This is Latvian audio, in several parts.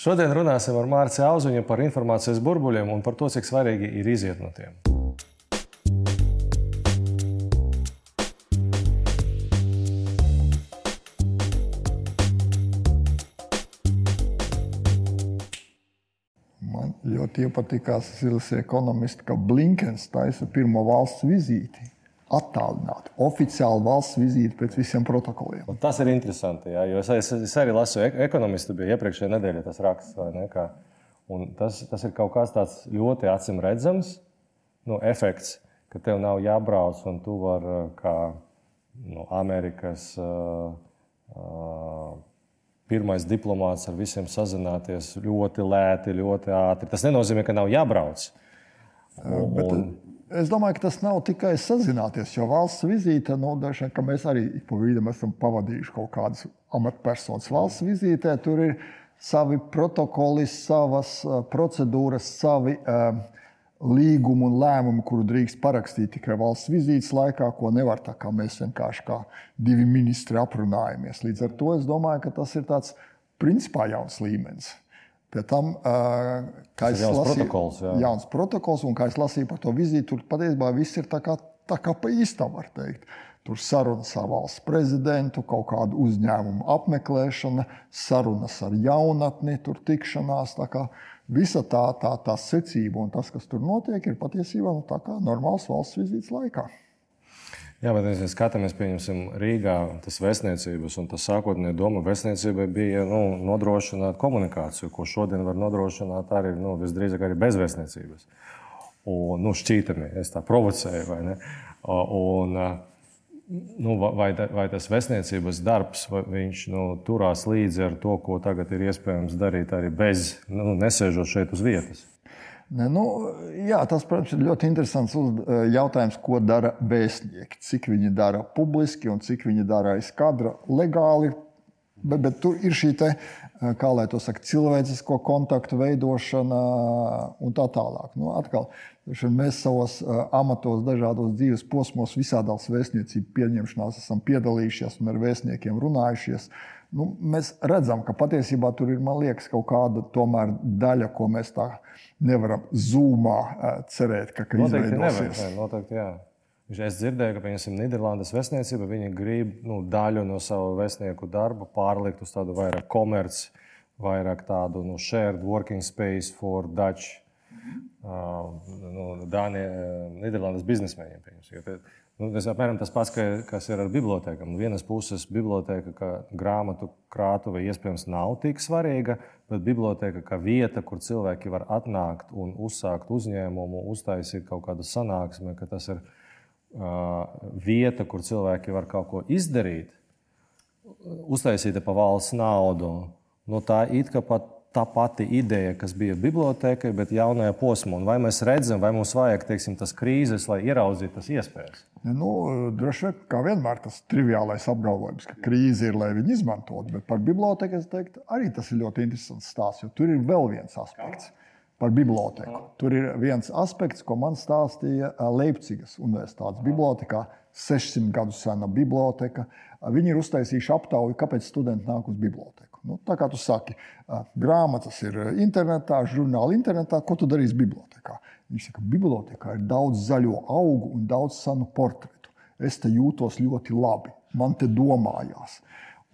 Šodien runāsim ar Mārciņu Auziņu par informācijas burbuļiem un par to, cik svarīgi ir iziet no tiem. Man ļoti iepatikās Zilas ekonomisti, ka Blinkens taisa pirmo valsts vizīti. Attālināti, oficiāli valsts vizīti pēc visiem protokoliem. Un tas ir interesanti, jā, jo es, es, es arī lasu ek ekonomistu, bija iepriekšējā nedēļā tas raksts, un tas, tas ir kaut kas tāds ļoti acīm redzams, nu, efekts, ka tev nav jābrauc un tu vari kā nu, Amerikas. Uh, uh, pirmais diplomāts ar visiem sazināties ļoti lēti, ļoti ātri. Tas nenozīmē, ka nav jābrauc. Un, Bet, es domāju, ka tas nav tikai sazināties, jo valsts vizīte, nu, dažkārt, mēs arī pa vidu esam pavadījuši kaut kādas amatpersonas valsts vizītē, tur ir savi protokoli, savas procedūras, savi uh, līgumu un lēmumu, kuru drīkst parakstīt tikai valsts vizītes laikā, ko nevar tā kā mēs vienkārši kā divi ministri aprunājamies. Līdz ar to es domāju, ka tas ir tāds principā jauns līmenis. Pie tam, kā es lasīju, protokols, jā. jauns protokols, un kā es lasīju par to vizīti, tur patiesībā viss ir tā kā, tā kā pa īstam, var teikt. Tur sarunas ar valsts prezidentu, kaut kādu uzņēmumu apmeklēšana, sarunas ar jaunatni, tur tikšanās. Tā kā visa tā, tā, tā secība un tas, kas tur notiek, ir patiesībā nu, normāls valsts vizītes laikā. Jā, bet ja skatāmies, pieņemsim, Rīgā tas vēstniecības, un tas sākotnēji doma vēstniecībai bija nu, nodrošināt komunikāciju, ko šodien var nodrošināt arī nu, visdrīzāk arī bez vēstniecības. Un, nu, šķītami, es tā provocēju, vai ne? Un, nu, vai, vai tas vēstniecības darbs, viņš nu, turās līdzi ar to, ko tagad ir iespējams darīt arī bez, nu, nesēžot šeit uz vietas? Ne, nu, jā, tas, protams, ir ļoti interesants jautājums, ko dara vēstnieki. Cik viņi dara publiski un cik viņi dara aiz kadra legāli. Bet, bet tur ir šī te, kā lai to saka, cilvēcisko kontaktu veidošana un tā tālāk. Nu, atkal, mēs savos amatos, dažādos dzīves posmos, visādās vēstniecību pieņemšanās esam piedalījušies un ar vēstniekiem runājušies. Nu, mēs redzam, ka patiesībā tur ir liekas, kaut kāda daļa, ko mēs tā nevaram zūmā cerēt, ka, ka noteikti izveidosies. Nevar, noteikti, jā. Es dzirdēju, ka piemēram, Nīderlandes vēstniecība grib nu, daļu no savu vēstnieku darba pārlikt uz tādu vairāk komerci, vairāk tādu nu, shared working space for Dutch, uh, nu, Dānijas, Nīderlandes biznesmeņiem. Nu, tas apmēram tas pats, ka, kas ir ar bibliotekām. No vienas puses, biblioteka, kā grāmatu krātuve, iespējams, nav tik svarīga, bet biblioteka kā vieta, kur cilvēki var atnākt un uzsākt uzņēmumu, uztaisīt kaut kādu sanāksmi, ka tas ir uh, vieta, kur cilvēki var kaut ko izdarīt, uztaisīta pa valsts naudu. Nu, tā it kā pat tā pati ideja, kas bija bibliotekai, bet jaunajā posmā. Vai mēs redzam, vai mums vajag teiksim, tas krīzes, lai ieraudzītu tas iespējas? Nu, droši vien, kā vienmēr, tas triviālais apgalvojums, ka krīze ir, lai viņi izmantotu. Bet par biblioteku es teiktu, arī tas ir ļoti interesants stāsts, jo tur ir vēl viens aspekts. Par biblioteku. Tur ir viens aspekts, ko man stāstīja Leipzigas Universitātes bibliotekā. 600 gadu sena biblioteka. Viņi ir uztaisījuši aptauju, kāpēc studenti nāk uz biblioteku. Nu, tā kā tu saki, grāmatas ir internetā, žurnāli internetā, ko tu darīsi bibliotekā? Viņš saka, bibliotekā ir daudz zaļo augu un daudz senu portretu. Es te jūtos ļoti labi, man te domājās.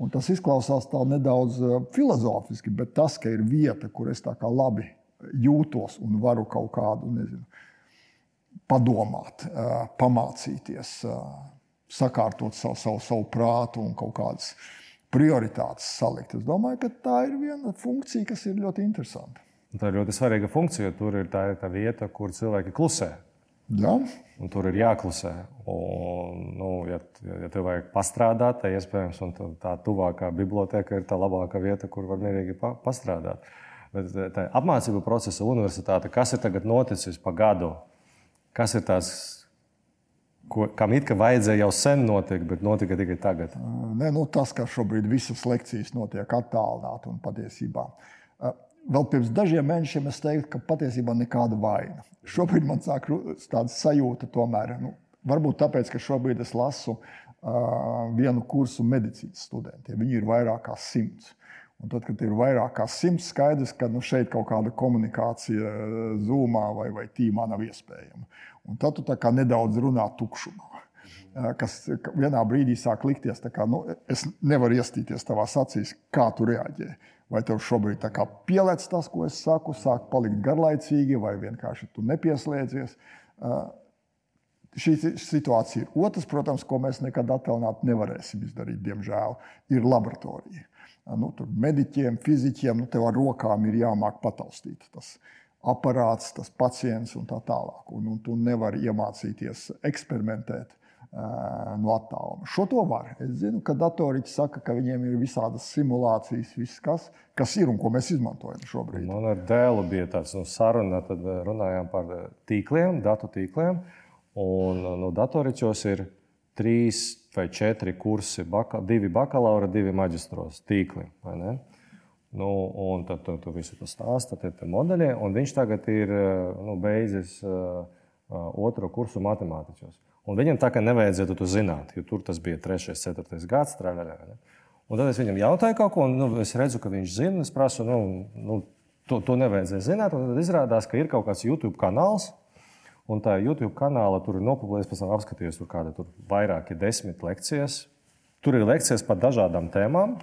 Un tas izklausās tā nedaudz filozofiski, bet tas, ka ir vieta, kur es tā kā labi jūtos un varu kaut kādu, nezinu, padomāt, pamācīties, sakārtot savu, savu, savu prātu un kaut kādas prioritātes salikt. Es domāju, ka tā ir viena funkcija, kas ir ļoti interesanta. Tā ir ļoti svarīga funkcija, jo tur ir tā, tā vieta, kur cilvēki klusē. Ja? Un tur ir jāklusē. Un, nu, ja, ja tev vajag pastrādāt, tad iespējams tā tuvākā biblioteka ir tā labākā vieta, kur var mierīgi pa, pastrādāt. Bet tā apmācību procesa universitāte, kas ir tagad noticis pa gadu, kas ir tās ko, kam it kā vajadzēja jau sen notikt, bet notika tikai tagad? Nē, nu, tas, ka šobrīd visas lekcijas notiek attālināti un patiesībā. Vēl pirms dažiem mēnešiem es teiktu, ka patiesībā nekāda vaina. Šobrīd man sāk tāda sajūta, tomēr, nu, varbūt tāpēc, ka šobrīd es lasu uh, vienu kursu medicīnas studentiem. Viņi ir vairāk kā simts. Un tad, kad ir vairāk kā simts, skaidrs, ka nu, šeit kaut kāda komunikācija zūmā vai, vai tīmā nav iespējama. Un tad tu nedaudz runā tukšumā. Kas vienā brīdī sāk likties, ka nu, es nevaru iestīties tavā acīs, kā tu reaģē. Vai tev šobrīd pielēc tas, ko es saku, sāk palikt garlaicīgi, vai vienkārši tu nepieslēdzies. Šī situācija ir otrs, protams, ko mēs nekad attēlot nevarēsim izdarīt, diemžēl, ir laboratorija nu, mediķiem, fizikiem, nu, tev ar rokām ir jāmāk pataustīt tas aparāts, tas pacients un tā tālāk. Un, un tu nevari iemācīties eksperimentēt no attāluma. Šo to var. Es zinu, ka datoriķi saka, ka viņiem ir visādas simulācijas, viss, kas, kas ir un ko mēs izmantojam šobrīd. Man ar dēlu bija tāds nu, saruna, tad runājām par tīkliem, datu tīkliem. Un no datoriķos ir trīs vai četri kursi, baka, divi bakalaura, divi maģistros tīkli. Nu, un tad tu, tu visu to stāsti, tad ir modeļi, viņš tagad ir nu, beidzis uh, otro kursu matemātiķos. Un viņam tā kā nevajadzētu to zināt, jo tur tas bija 3, 4 gads. Traļaļā, un tad es viņam jautāju kaut ko, un nu, es redzu, ka viņš zina. Es prasu, nu, nu, to, to nevajadzēja zināt. Tad izrādās, ka ir kaut kāds YouTube kanāls, Un tā YouTube kanāla tur ir nopublicēta, pēc tam apskatījos, tur kāda tur vairāki desmit lekcijas. Tur ir lekcijas par dažādām tēmām.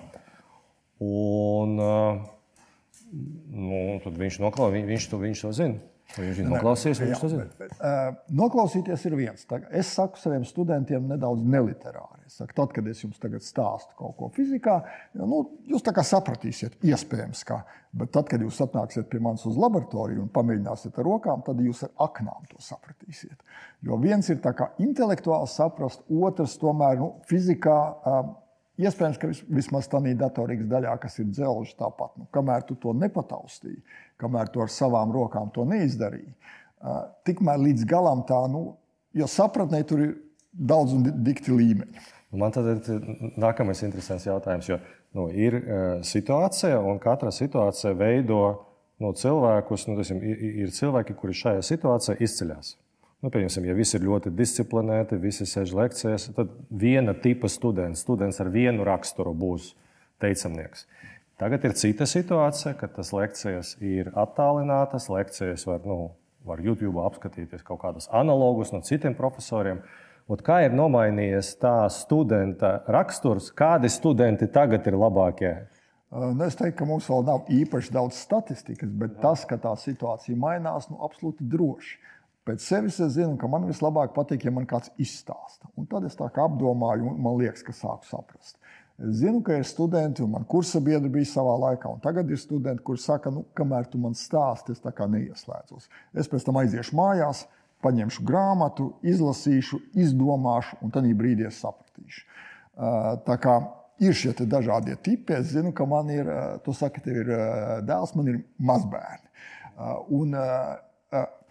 Un, nu, tad viņš noklāja, viņš, viņš, to, viņš to zina. Viņš ir noklausījies, viņš to zina. Uh, noklausīties ir viens. Es saku saviem studentiem nedaudz neliterāri. Es saku, tad, kad es jums stāstu kaut ko fizikā, nu, jūs sapratīsiet, iespējams, kā. Bet tad, kad jūs atnāksiet pie manis uz laboratoriju un pamēģināsiet ar rokām, tad jūs ar aknām to sapratīsiet. Jo viens ir intelektuāli saprast, otrs tomēr nu, fizikā. Um, Iespējams, ka vismaz tādā datorīgas daļā, kas ir dzelžs, tāpat, nu, kamēr tu to nepataustīji, kamēr tu ar savām rokām to neizdarīji, tikmēr līdz galam tā, nu, jo sapratnē tur ir daudz un dikti līmeņi. Man tad ir nākamais interesants jautājums, jo nu, ir situācija, un katra situācija veido nu, cilvēkus. Nu, tasim, ir cilvēki, kuri šajā situācijā izceļas. Nu, pieņemsim, ja visi ir ļoti disciplinēti, visi sēž lekcijās, tad viena tipa students, students ar vienu raksturu būs teicamnieks. Tagad ir cita situācija, kad tas lekcijas ir attālinātas, lekcijas var, nu, var YouTube apskatīties kaut kādus analogus no citiem profesoriem. Un kā ir nomainījies tā studenta raksturs, kādi studenti tagad ir labākie? Nu, es teiktu, ka mums vēl nav īpaši daudz statistikas, bet tas, ka tā situācija mainās, nu, absolūti droši. Pēc sevis es zinu, ka man vislabāk patīk, ja man kāds izstāsta. Un tad es tā kā apdomāju, un man liekas, ka sāku saprast. Es zinu, ka ir studenti, un man kursa biedri bija savā laikā, un tagad ir studenti, kuriem saka, nu, kamēr tu man stāsti, es tā kā neieslēdzos. Es pēc tam aiziešu mājās, paņemšu grāmatu, izlasīšu, izdomāšu, un tad brīdī es sapratīšu. Tā kā ir šie dažādie tipi, es zinu, ka man ir, tu saki, tev ir dēls, man ir mazbērni. Un,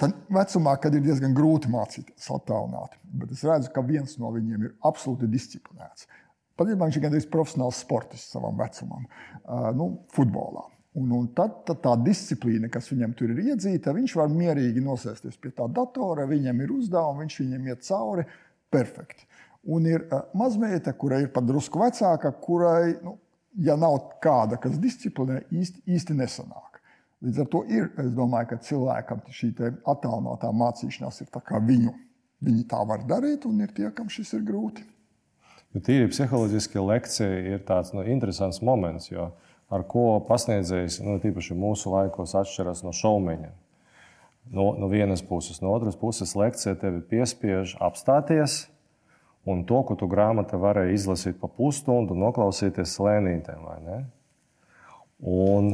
tad vecumā, kad ir diezgan grūti mācīties attālināti. Bet es redzu, ka viens no viņiem ir absolūti disciplinēts. Patiesībā viņš ir gandrīz profesionāls sportists savam vecumam, nu, futbolā. Un, un tad, tad tā disciplīna, kas viņam tur ir iedzīta, viņš var mierīgi nosēsties pie tā datora, viņam ir uzdevumi, viņš viņam iet cauri perfekti. Un ir uh, mazmeita, kurai ir pat drusku vecāka, kurai, nu, ja nav kāda, kas disciplinē, īsti, īsti nesanāk. Līdz ar to ir, es domāju, ka cilvēkam šī attēlotā mācīšanās ir viņu. Viņi tā var darīt, un ir tie, kam šis ir grūti. Jo tīri psiholoģiski lekcija ir tāds nu, interesants moments, jo ar ko pasniedzējs, nu, tīpaši mūsu laikos, atšķiras no šaumeņa. No, no vienas puses, no otras puses, lekcija tevi piespiež apstāties, un to, ko tu grāmatā varēji izlasīt pa pusstundu, noklausīties lēnītēm. Un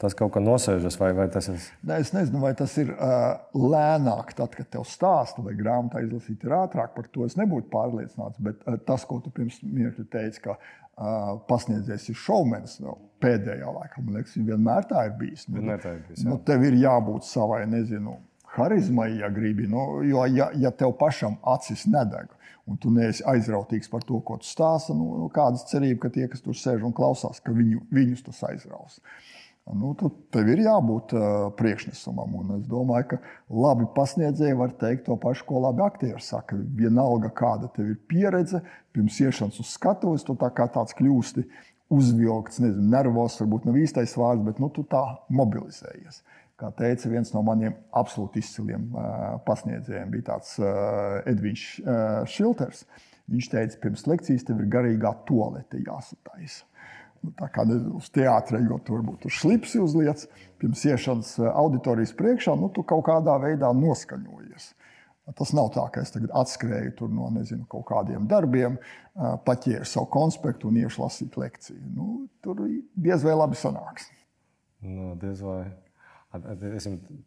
tas kaut kā nosēžas, vai, vai tas ir? Ne, es nezinu, vai tas ir uh, lēnāk, tad, kad tev stāsta, vai grāmatā izlasīt ir ātrāk. Par to es nebūtu pārliecināts. Bet uh, tas, ko tu pirms mirkļa teici, ka uh, pasniedzējs ir šovmenis, no nu, pēdējā laikā, man liekas, vienmēr tā ir bijis. Nu, vienmēr tā ir bijis. Jā. Nu, tev ir jābūt savai, nezinu. Harizmai, ja gribi, nu, jo ja, ja tev pašam acis nedeg, un tu neesi aizrautīgs par to, ko tu stāsti, nu, nu kādas cerības, ka tie, kas tur sēž un klausās, ka viņu, viņus tas aizraus. Nu, tev ir jābūt uh, priekšnesumam. Un es domāju, ka labi pasniedzēji var teikt to pašu, ko labi aktieri saka. Vienalga, kāda tev ir pieredze, pirms iešanas uz skatuves, tu tā kā tāds kļūsti. uzvilkts, nezinu, nervos, varbūt nav īstais vārds, bet nu, tu tā mobilizējies. Kā teica viens no maniem absolūti izciliem uh, pasniedzējiem, bija tāds uh, Edvīns Šilters. Viņš teica, pirms lekcijas tev ir garīgā toalete jāsataisa. Nu, tā kā uz teātra, jo tur varbūt tur slipsi uzliec, pirms iešanas auditorijas priekšā, nu, tu kaut kādā veidā noskaņojies. Tas nav tā, ka es tagad atskrēju no nezinu, kaut kādiem darbiem, paķēru savu konspektu un iešu lasīt lekciju. Nu, tur diez vai labi sanāks. Nu, diez vai.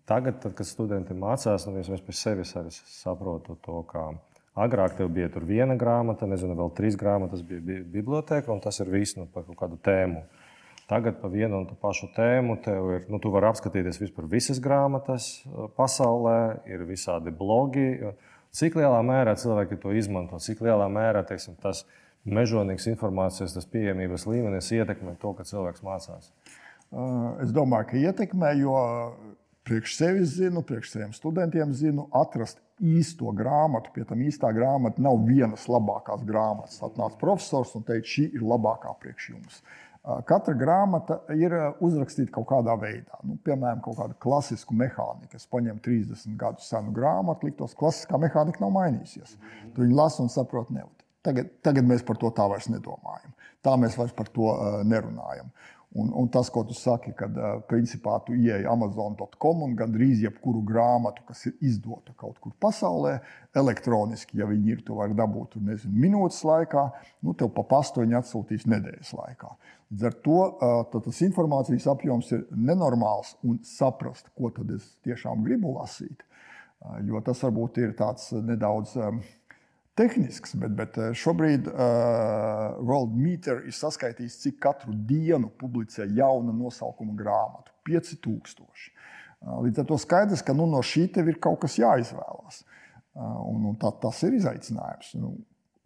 Tagad, tad, kad studenti mācās, nu, es pēc sevis arī saprotu to, ka agrāk tev bija viena grāmata, nezinu, vēl trīs grāmatas bija biblioteka, un tas ir viss nu, par kādu tēmu. Tagad par vienu un tu pašu tēmu tev ir, nu, tu vari apskatīties vispār visas grāmatas uh, pasaulē, ir visādi blogi. Cik lielā mērā cilvēki to izmanto, cik lielā mērā teiksim, tas mežonīgs informācijas, tas pieejamības līmenis ietekmē to, ka cilvēks mācās? Uh, es domāju, ka ietekmē, jo priekš sevis zinu, priekš saviem studentiem zinu, atrast īsto grāmatu. Pie tam īstā grāmata nav vienas labākās grāmatas. Atnāca profesors un teica, šī ir labākā priekš jums. Uh, Katra grāmata ir uzrakstīta kaut kādā veidā. Nu, piemēram, kaut kāda klasiska mehānika. Es paņemu 30 gadu senu grāmatu, liktos, ka klasiskā mehānika nav mainījusies. Tu viņu lasi un saproti, nevar. Tagad, tagad mēs par to tā vairs nedomājam. Tā mēs vairs par to uh, nerunājam. Un, un tas, ko tu saki, kad principā tu ieej Amazon.com un gandrīz jebkuru grāmatu, kas ir izdota kaut kur pasaulē, elektroniski, ja viņi ir, to var dabūt nezinu, minūtes laikā, nu, tev pa pastu viņi atsūtīs nedēļas laikā. Līdz ar to tas informācijas apjoms ir nenormāls un saprast, ko tad es tiešām gribu lasīt. Jo tas varbūt ir tāds nedaudz tehnisks, bet, bet eh, šobrīd uh, World Meter ir saskaitījis, cik katru dienu publicē jaunu nosaukumu grāmatu - 5000. Uh, līdz ar to skaidrs, ka nu, no šī tev ir kaut kas jāizvēlās. Uh, un, un tā, tas ir izaicinājums. Nu,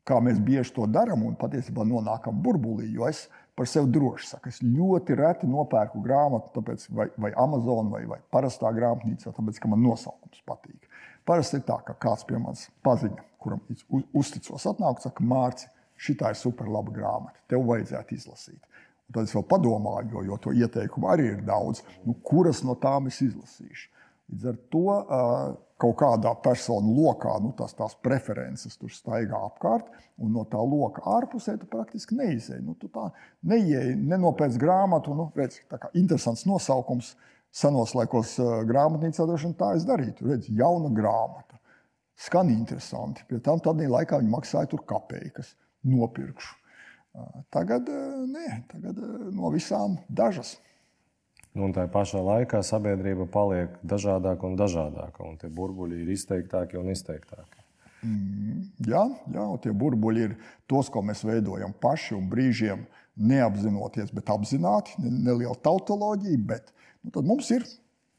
kā mēs bieži to darām un patiesībā nonākam burbulī, jo es par sevi droši saku, es ļoti reti nopērku grāmatu, tāpēc, vai, vai Amazon vai, vai parastā grāmatnīcā, tāpēc, ka man nosaukums patīk. Parasti ir tā, ka kāds pie manis paziņo kuram uzticos, atnāk un saka, Mārcis, šī ir superlaba grāmata, tev vajadzētu izlasīt. Un tad es vēl padomāju, jo, jo to ieteikumu arī ir daudz, nu, kuras no tām es izlasīšu. Līdz ar to kaut kādā personu lokā nu, tās, tās preferences tur staigā apkārt, un no tā loka ārpusē tu praktiski neizēji. Nu, tu tā neieeji, nenopēc grāmatu, nu, redz, tā kā interesants nosaukums. Senos laikos grāmatnīcā droši vien tā es darītu. Redz, jauna grāmata Skan interesanti. Pie tam tādā laikā viņi maksāja tur kapeikas, nopirkšu. Tagad, nē, tagad no visām dažas. Nu, un tā pašā laikā sabiedrība paliek dažādāka un dažādāka, un tie burbuļi ir izteiktāki un izteiktāki. Mm, jā, jā, tie burbuļi ir tos, ko mēs veidojam paši un brīžiem neapzinoties, bet apzināti, neliela tautoloģija. Bet nu, mums ir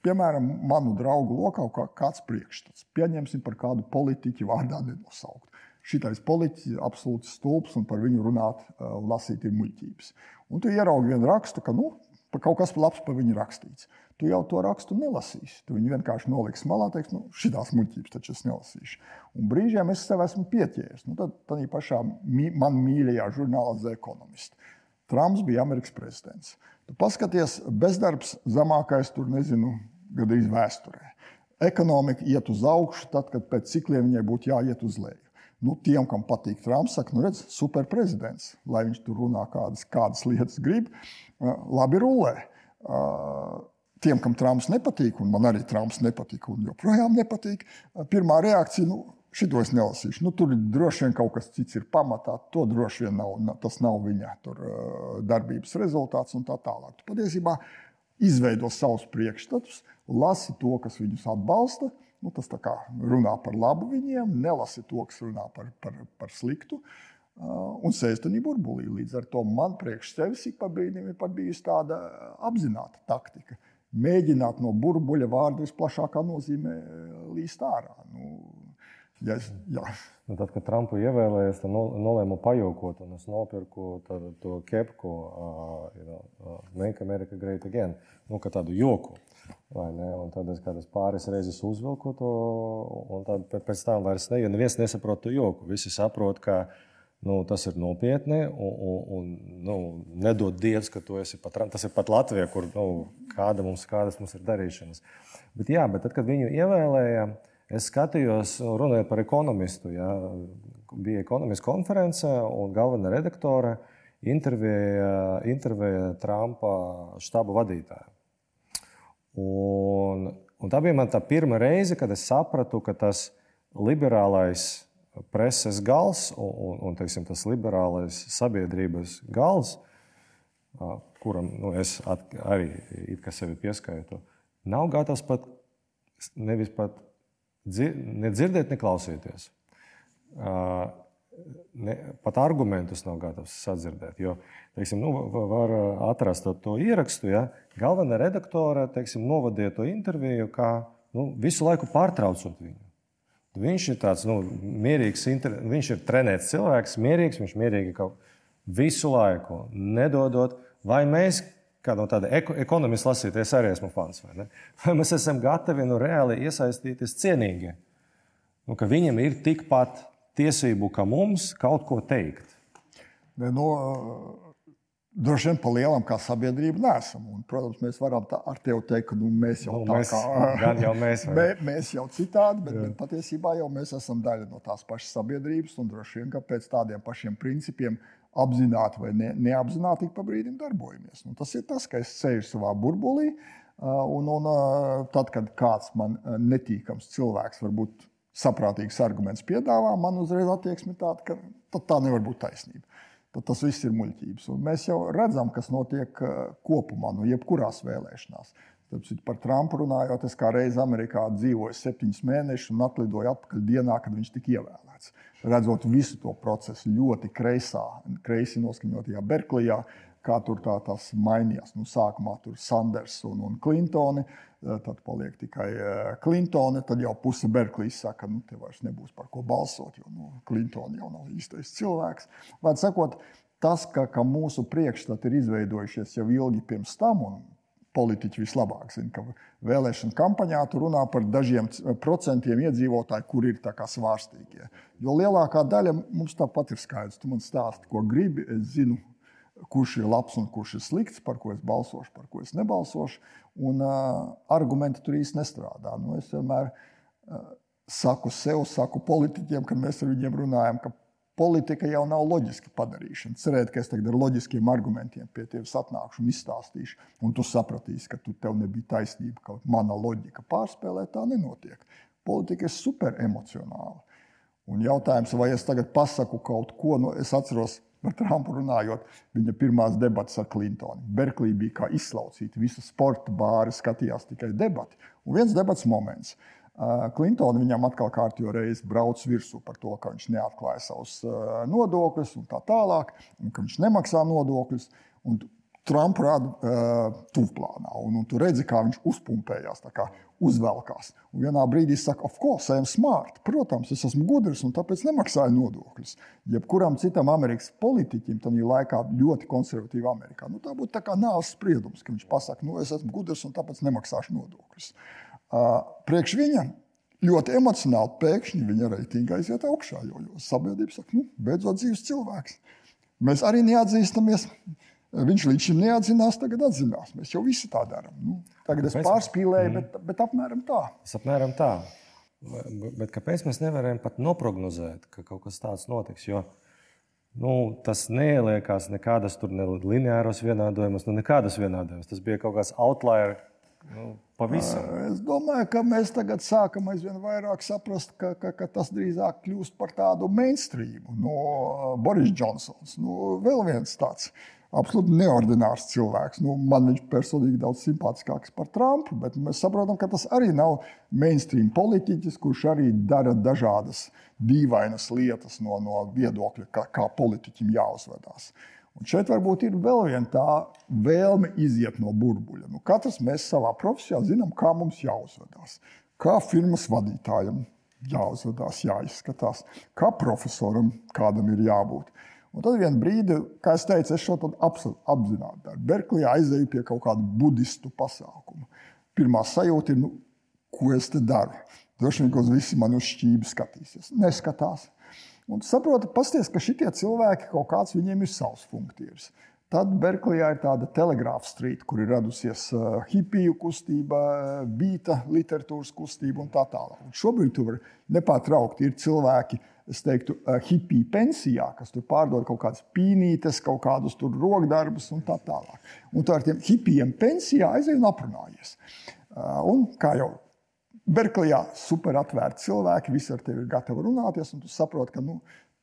piemēram, manu draugu lokā kāds priekšstats. Pieņemsim par kādu politiķu vārdā nenosaukt. Šitais politiķis ir absolūts stulbs un par viņu runāt un lasīt ir muļķības. Un tu ieraugi vienu rakstu, ka nu, kaut kas labs par viņu rakstīts. Tu jau to rakstu nelasīsi. Tu viņu vienkārši noliksi malā, teiks, nu, šīs muļķības taču es nelasīšu. Un brīžiem es sev esmu pieķēries. Nu, tad tādā pašā man mīļajā žurnālā The Economist. Trumps bija Amerikas prezidents. Tu paskaties, bezdarbs zemākais tur, nezinu, gandrīz vēsturē. Ekonomika iet uz augšu, tad, kad pēc cikliem viņai būtu jāiet uz leju. Nu, tiem, kam patīk Trumps, saka, nu, redz, superprezidents, lai viņš tur runā kādas, kādas lietas grib, labi rulē. Tiem, kam Trumps nepatīk, un man arī Trumps nepatīk, un joprojām nepatīk, pirmā reakcija, nu, šito es nelasīšu. Nu, tur droši vien kaut kas cits ir pamatā. To droši vien nav. Tas nav viņa tur, darbības rezultāts un tā tālāk. Tu patiesībā izveido savus priekšstatus, lasi to, kas viņus atbalsta. Nu, tas runā par labu viņiem, nelasi to, kas runā par, par, par sliktu. Un sēž tajā burbulī. Līdz ar to man priekš sevis ik pa brīdim ir bijusi tāda apzināta taktika. Mēģināt no burbuļa vārdu visplašākā nozīmē līst ārā. Nu, Ja es, nu, tad, kad Trumpu ievēlēja, es nolēmu pajokot, un es nopirku tādu, to kepku, uh, you know, uh, Make America Great Again, nu, tādu joku. Tad es kādas pāris reizes uzvilku to, un pēc tam vairs ne, jo neviens nesaprot to joku. Visi saprot, ka Nu, tas ir nopietni, un, un, un nu, nedod Dievs, ka esi pat, tas ir pat Latvija, kur nu, kāda mums, kādas mums ir darīšanas. Bet, jā, bet tad, kad viņu ievēlēja, es skatījos, runājot par ekonomistu. Jā, bija ekonomikas konference, un galvenā redaktore intervēja, intervēja Trumpa štaba vadītāju. Un, un tā bija man tā pirmā reize, kad es sapratu, ka tas liberālais preses gals un, un, un teiksim, tas liberālais sabiedrības gals, kuram nu, es at, arī sevi pieskaitu, nav gatavs pat nevis pat nedzirdēt, neklausīties. Ne, pat argumentus nav gatavs sadzirdēt. Jo, teiksim, nu, var atrast to ierakstu, ja galvenā redaktore teiksim, novadīja to interviju, kā nu, visu laiku pārtraucot viņu. Viņš ir tāds nu, mierīgs, viņš ir trenēts cilvēks, mierīgs, viņš mierīgi kaut visu laiku nedodot. Vai mēs, kā no tāda ekonomista lasītāja, arī esmu fans, vai, ne? vai mēs esam gatavi nu, reāli iesaistīties cienīgi, nu, ka viņam ir tikpat tiesību, kā mums kaut ko teikt? Ne, no, Droši vien pa lielam kā sabiedrība nesam. Un, protams, mēs varam tā, ar tevi teikt, ka nu, mēs jau nu, mēs, tā kā jau mēs, mē, mēs jau citādi, bet, bet patiesībā jau mēs esam daļa no tās pašas sabiedrības. Un droši vien, ka pēc tādiem pašiem principiem apzināti vai ne, neapzināti pa brīdim darbojamies. Un tas ir tas, ka es sēžu savā burbulī, un, un tad, kad kāds man netīkams cilvēks, varbūt saprātīgs arguments piedāvā, man uzreiz attieksme tāda, ka tā nevar būt taisnība tas viss ir muļķības. Un mēs jau redzam, kas notiek uh, kopumā, no jebkurās vēlēšanās. Tāpēc par Trumpu runājot, es kā reiz Amerikā dzīvoju septiņus mēnešus un atlidoju atpakaļ dienā, kad viņš tika ievēlēts. Redzot visu to procesu ļoti kreisā, kreisi noskaņotajā Berklijā, kā tur tā, tas mainījās. Nu, sākumā tur Sanders un, un Clintoni, Eh, tad paliek tikai. Eh, tad jau puse Berklīs saka, ka nu, te vairs nebūs par ko balsot, jo nu, Klintona jau nav īstais cilvēks. Vārds sakot, tas, ka, ka mūsu priekšstati ir izveidojušies jau ilgi pirms tam, un politiķi vislabāk zina, ka vēlēšana kampaņā tur runā par dažiem procentiem iedzīvotāju, kur ir svārstīgie. Jo lielākā daļa mums tāpat ir skaidrs. Tu man stāsti, ko gribi, es zinu, kurš ir labs un kurš ir slikts, par ko es balsošu, par ko es nebalsošu. Un, uh, argumenti tur īsti nestrādā. Nu, es vienmēr uh, saku sev, saku politiķiem, kad mēs ar viņiem runājam, ka politika jau nav loģiska padarīšana. Cerēt, ka es tagad ar loģiskiem argumentiem pie tevis atnākšu un izstāstīšu, un tu sapratīsi, ka tu tev nebija taisnība, ka mana loģika pārspēlē, tā nenotiek. Politika ir super emocionāla. Un jautājums, vai es tagad pasaku kaut ko, nu, es atceros, Par Trumpu runājot, viņa pirmās debatas ar Clintonu. Berklī bija kā izslaucīta. Visa sporta bāra skatījās tikai debati. Un viens debats moments. Klintona viņam atkal kārtīgi reizi brauc virsū par to, ka viņš neatklāja savus nodokļus un tā tālāk, un ka viņš nemaksā nodokļus. Trumpa rāda uh, tuvplānā, un, un tu redzi, kā viņš uzpumpējās, kā uzvelkās. Un vienā brīdī viņš saka, of course, I'm smart. Protams, es esmu gudrs un tāpēc nemaksāju nodokļus. Jebkuram citam Amerikas politiķim tajā laikā ļoti konservatīvā Amerikā. Nu, tā būtu tā kā nāves spriedums, ka viņš pasakā, nu, es esmu gudrs un tāpēc nemaksāšu nodokļus. Uh, priekš viņa ļoti emocionāli pēkšņi viņa reitinga aiziet augšā, jo, jo sabiedrība saka, nu, beidzot dzīves cilvēks. Mēs arī neatzīstamies Viņš līdz šim neatzinās, tagad atzinās. Mēs jau visi tā darām. Nu, tagad es kāpēc? pārspīlēju, mm. bet, bet apmēram tā. Es apmēram tā. Bet kāpēc mēs nevaram pat noprognozēt, ka kaut kas tāds notiks? Jo nu, tas neieliekās nekādas tur ne lineāros vienādojumus, nu, nekādas vienādojumus. Tas bija kaut kāds outlier. Nu, pavisam. es domāju, ka mēs tagad sākam aizvien vairāk saprast, ka, ka, ka tas drīzāk kļūst par tādu mainstream. No Boris Džonsons, nu, vēl viens tāds uh, absolūti neordinārs cilvēks. Nu, man viņš personīgi daudz simpātiskāks par Trumpu, bet mēs saprotam, ka tas arī nav mainstream politiķis, kurš arī dara dažādas dīvainas lietas no, no viedokļa, kā, kā politiķim jāuzvedās. Un šeit varbūt ir vēl viena tā vēlme iziet no burbuļa. Nu, katrs mēs savā profesijā zinām, kā mums jāuzvedās. Kā firmas vadītājam jāuzvedās, jāizskatās, kā profesoram kādam ir jābūt. Un tad vienā brīdī, kā es teicu, es šo apzināti daru. Berklijā aizēju pie kaut kāda budistu pasākuma. Pirmā sajūta ir, nu, ko es te daru. Droši vien, ka visi man uz šķīvi skatīsies. Neskatās. Un saprotat, pasties, ka šitie cilvēki kaut kāds viņiem ir savs funkcijas. Tad Berklijā ir tāda telegrāfa strīta, kur ir radusies uh, hipiju kustība, bīta literatūras kustība un tā tālāk. Un šobrīd tur nepārtraukti ir cilvēki, es teiktu, uh, hipiju pensijā, kas tur pārdod kaut kādas pīnītes, kaut kādus rokdarbus un tā tālāk. Un tu ar tiem hipijiem pensijā aizēji un aprunājies. Un kā jau Berklijā super atvērti cilvēki, visi ar tevi ir gatavi runāties, un tu saproti, ka nu,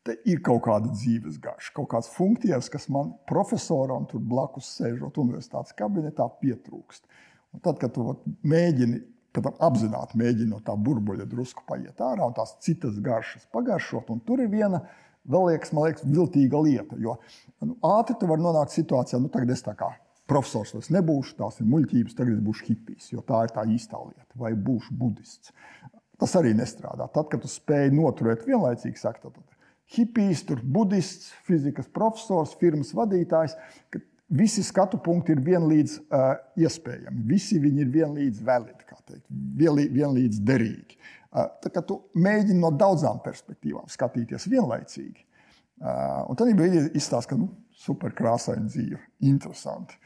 te ir kaut kāda dzīves garša, kaut kāds funkcijas, kas man profesoram tur blakus sēžot universitātes kabinetā pietrūkst. Un tad, kad tu mēģini apzināti mēģini no tā burbuļa drusku paiet ārā un tās citas garšas pagaršot, un tur ir viena vēl liekas, man liekas, viltīga lieta. Jo nu, ātri tu vari nonākt situācijā, nu tagad es tā kā profesors vairs nebūšu, tās ir muļķības, tagad es būšu hipijs, jo tā ir tā īstā lieta, vai būšu budists. Tas arī nestrādā. Tad, kad tu spēj noturēt vienlaicīgi, saka, tad hipijs, tur budists, fizikas profesors, firmas vadītājs, visi skatu punkti ir vienlīdz uh, iespējami. Visi viņi ir vienlīdz validi, kā teikt, vienlīdz derīgi. Uh, tā kā tu mēģini no daudzām perspektīvām skatīties vienlaicīgi. Uh, un tad brīdī izstāsta, ka nu, superkrāsaina dzīve, interesanti.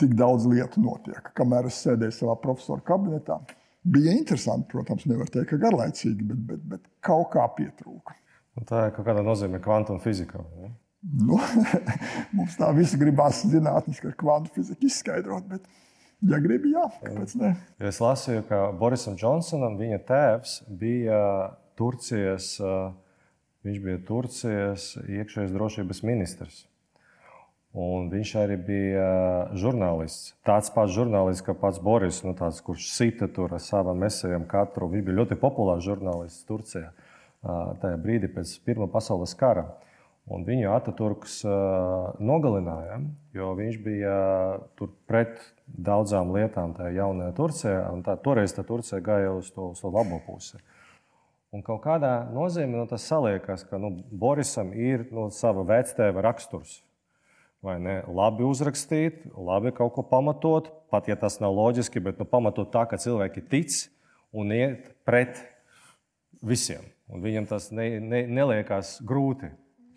Tik daudz lietu notiek. Kamēr es sēdēju savā profesora kabinetā, bija interesanti, protams, nevar teikt, ka garlaicīgi, bet, bet, bet kaut kā pietrūka. Un tā ir kaut kāda nozīme kvantuma fizikā. Ja? Nu, mums tā visi gribās zinātniski ar kvantu fiziku izskaidrot, bet, ja gribi, jā, kāpēc ne? Es lasīju, ka Borisam Džonsonam viņa tēvs bija Turcijas, viņš bija Turcijas iekšējās drošības ministrs. Un viņš arī bija žurnālists. Tāds pats žurnālists, kā pats Boris, nu, tāds, kurš sita tur ar savām mesējām katru. Viņš bija ļoti populārs žurnālists Turcijā tajā brīdī pēc Pirmā pasaules kara. Un viņu Ataturks nogalināja, jo viņš bija pret daudzām lietām tajā jaunajā Turcijā. Tā, toreiz tā Turcija gāja uz to, uz to labo pusi. Un kaut kādā nozīmē nu, tas saliekas, ka nu, Borisam ir nu, sava vectēva raksturs vai ne? Labi uzrakstīt, labi kaut ko pamatot, pat ja tas nav loģiski, bet nu, pamatot tā, ka cilvēki tic un iet pret visiem. Un viņam tas ne, ne, neliekās grūti.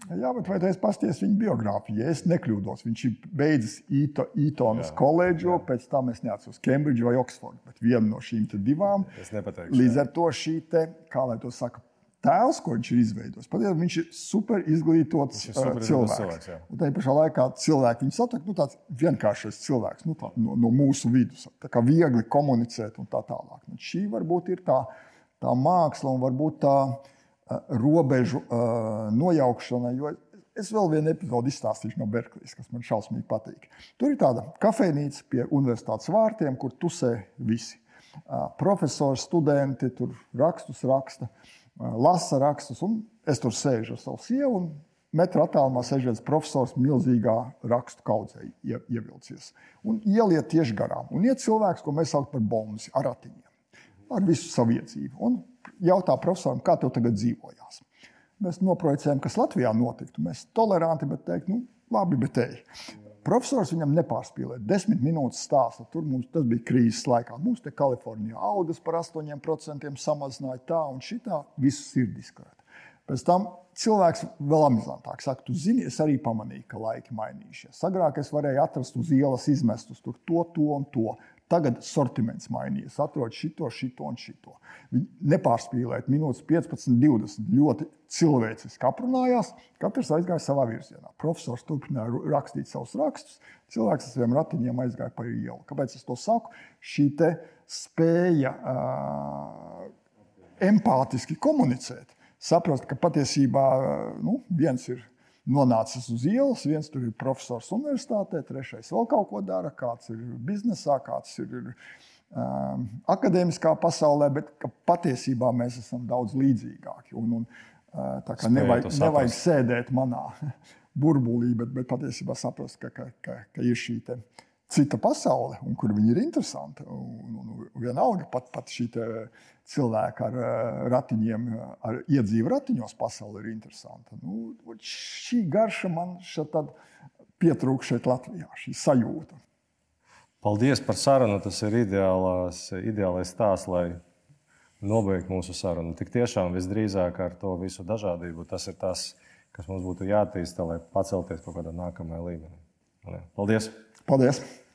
Jā, bet vai tas pasties viņa biogrāfijā? Ja es nekļūdos. Viņš ir beidzis Eitonas koledžu, pēc tam es neatceros Cambridge vai Oxford, bet viena no šīm divām. Līdz ar to šī te, kā lai to saka, tēls, ko viņš ir izveidojis. Patiesībā viņš ir super izglītots ir super cilvēks. cilvēks jā. un tā pašā laikā cilvēki viņu satiek, nu, tāds vienkāršs cilvēks nu, tā, no, no mūsu vidus. Tā kā viegli komunicēt un tā tālāk. Un šī varbūt ir tā, tā māksla un varbūt tā robežu nojaukšana. Es vēl vienu epizodi izstāstīšu no Berklijas, kas man šausmīgi patīk. Tur ir tāda kafejnīca pie universitātes vārtiem, kur tusē visi. Profesori, studenti tur rakstus raksta. Lasa rakstus, un es tur sēžu ar savu sievu. Metra attālumā sēž viens profesors, milzīgā rakstu kaudzē ievilcies. Un ieliet tieši garām. Un iet cilvēks, ko mēs saucam par bombu, ar ratiņiem, ar visu savu iedzīvi. Un jautā profesoram, kā tev tagad dzīvojās. Mēs noprojicējam, kas Latvijā notiktu. Mēs toleranti, bet teikt, nu, labi, bet ej. Profesors viņam nepārspīlēja. Desmit minūtes stāsta. Tur mums tas bija krīzes laikā. Mums te Kalifornijā algas par 8% samazināja tā un šitā. Visu sirdi izkrāt. Pēc tam cilvēks vēl amizantāk saka, tu zini, es arī pamanīju, ka laiki mainījušies. Agrāk es varēju atrast uz ielas izmestus to, to un to. Tagad sortiments mainījies, atrod šito, šito un šito. Viņi nepārspīlēt minūtes 15, 20. Ļoti cilvēciski aprunājās, katrs aizgāja savā virzienā. Profesors turpināja rakstīt savus rakstus, cilvēks ar saviem ratiņiem aizgāja pa ielu. Kāpēc es to saku? Šī spēja uh, empātiski komunicēt, saprast, ka patiesībā uh, nu, viens ir nonācis uz ielas. Viens tur ir profesors universitātē, trešais vēl kaut ko dara, kāds ir biznesā, kāds ir um, akadēmiskā pasaulē, bet patiesībā mēs esam daudz līdzīgāki. Un, un, uh, tā kā nevajag, nevajag sēdēt manā burbulī, bet, bet patiesībā saprast, ka, ka, ka, ka ir šī cita pasaule, un kur viņi ir interesanti. Un, un, un vienalga pat, pat šī cilvēki ar eh, ratiņiem, ar iedzīvu ratiņos pasauli ir interesanta. Nu, šī garša man šeit pietrūkst šeit Latvijā, šī sajūta. Paldies par sarunu. Tas ir ideālās, ideālais stāsts, lai nobeigt mūsu sarunu. Tik tiešām visdrīzāk ar to visu dažādību tas ir tas, kas mums būtu jāattīsta, lai pacelties kaut kādā nākamajā līmenī. Paldies! Paldies!